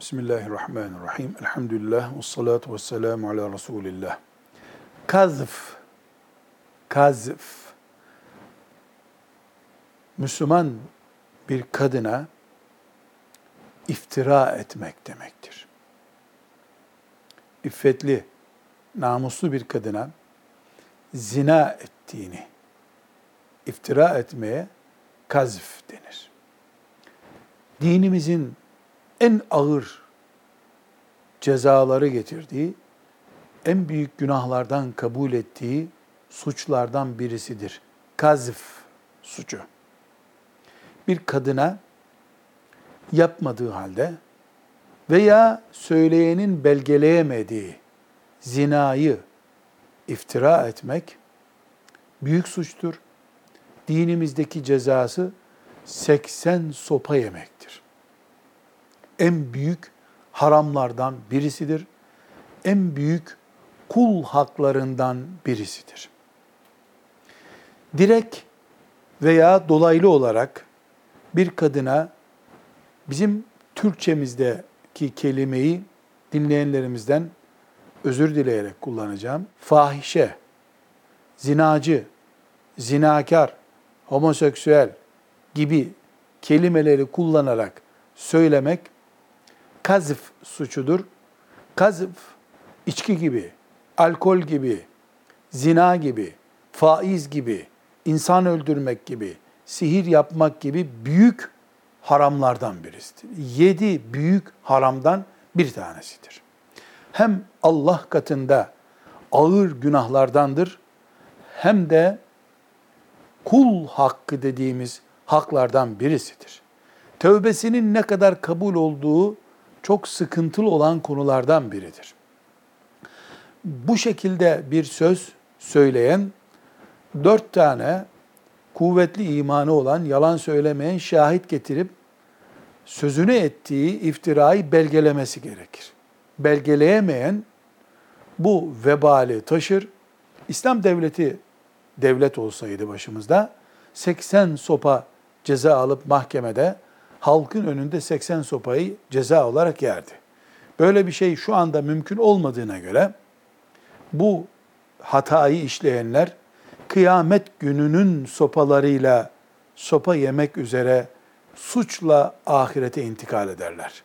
Bismillahirrahmanirrahim. Elhamdülillah. Ve salatu ve selamu ala Resulillah. Kazf, kazf, Müslüman bir kadına iftira etmek demektir. İffetli, namuslu bir kadına zina ettiğini iftira etmeye kazf denir. Dinimizin en ağır cezaları getirdiği, en büyük günahlardan kabul ettiği suçlardan birisidir. Kazf suçu. Bir kadına yapmadığı halde veya söyleyenin belgeleyemediği zinayı iftira etmek büyük suçtur. Dinimizdeki cezası 80 sopa yemektir en büyük haramlardan birisidir. En büyük kul haklarından birisidir. Direkt veya dolaylı olarak bir kadına bizim Türkçemizdeki kelimeyi dinleyenlerimizden özür dileyerek kullanacağım. Fahişe, zinacı, zinakar, homoseksüel gibi kelimeleri kullanarak söylemek kazıf suçudur. Kazıf içki gibi, alkol gibi, zina gibi, faiz gibi, insan öldürmek gibi, sihir yapmak gibi büyük haramlardan birisidir. Yedi büyük haramdan bir tanesidir. Hem Allah katında ağır günahlardandır hem de kul hakkı dediğimiz haklardan birisidir. Tövbesinin ne kadar kabul olduğu çok sıkıntılı olan konulardan biridir. Bu şekilde bir söz söyleyen dört tane kuvvetli imanı olan, yalan söylemeyen şahit getirip sözünü ettiği iftirayı belgelemesi gerekir. Belgeleyemeyen bu vebali taşır. İslam devleti devlet olsaydı başımızda 80 sopa ceza alıp mahkemede halkın önünde 80 sopayı ceza olarak yerdi. Böyle bir şey şu anda mümkün olmadığına göre bu hatayı işleyenler kıyamet gününün sopalarıyla sopa yemek üzere suçla ahirete intikal ederler.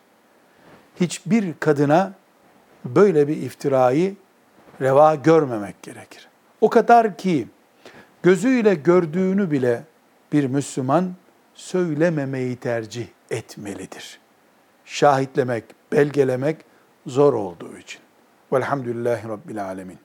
Hiçbir kadına böyle bir iftirayı reva görmemek gerekir. O kadar ki gözüyle gördüğünü bile bir Müslüman söylememeyi tercih etmelidir. Şahitlemek, belgelemek zor olduğu için. Velhamdülillahi Rabbil Alemin.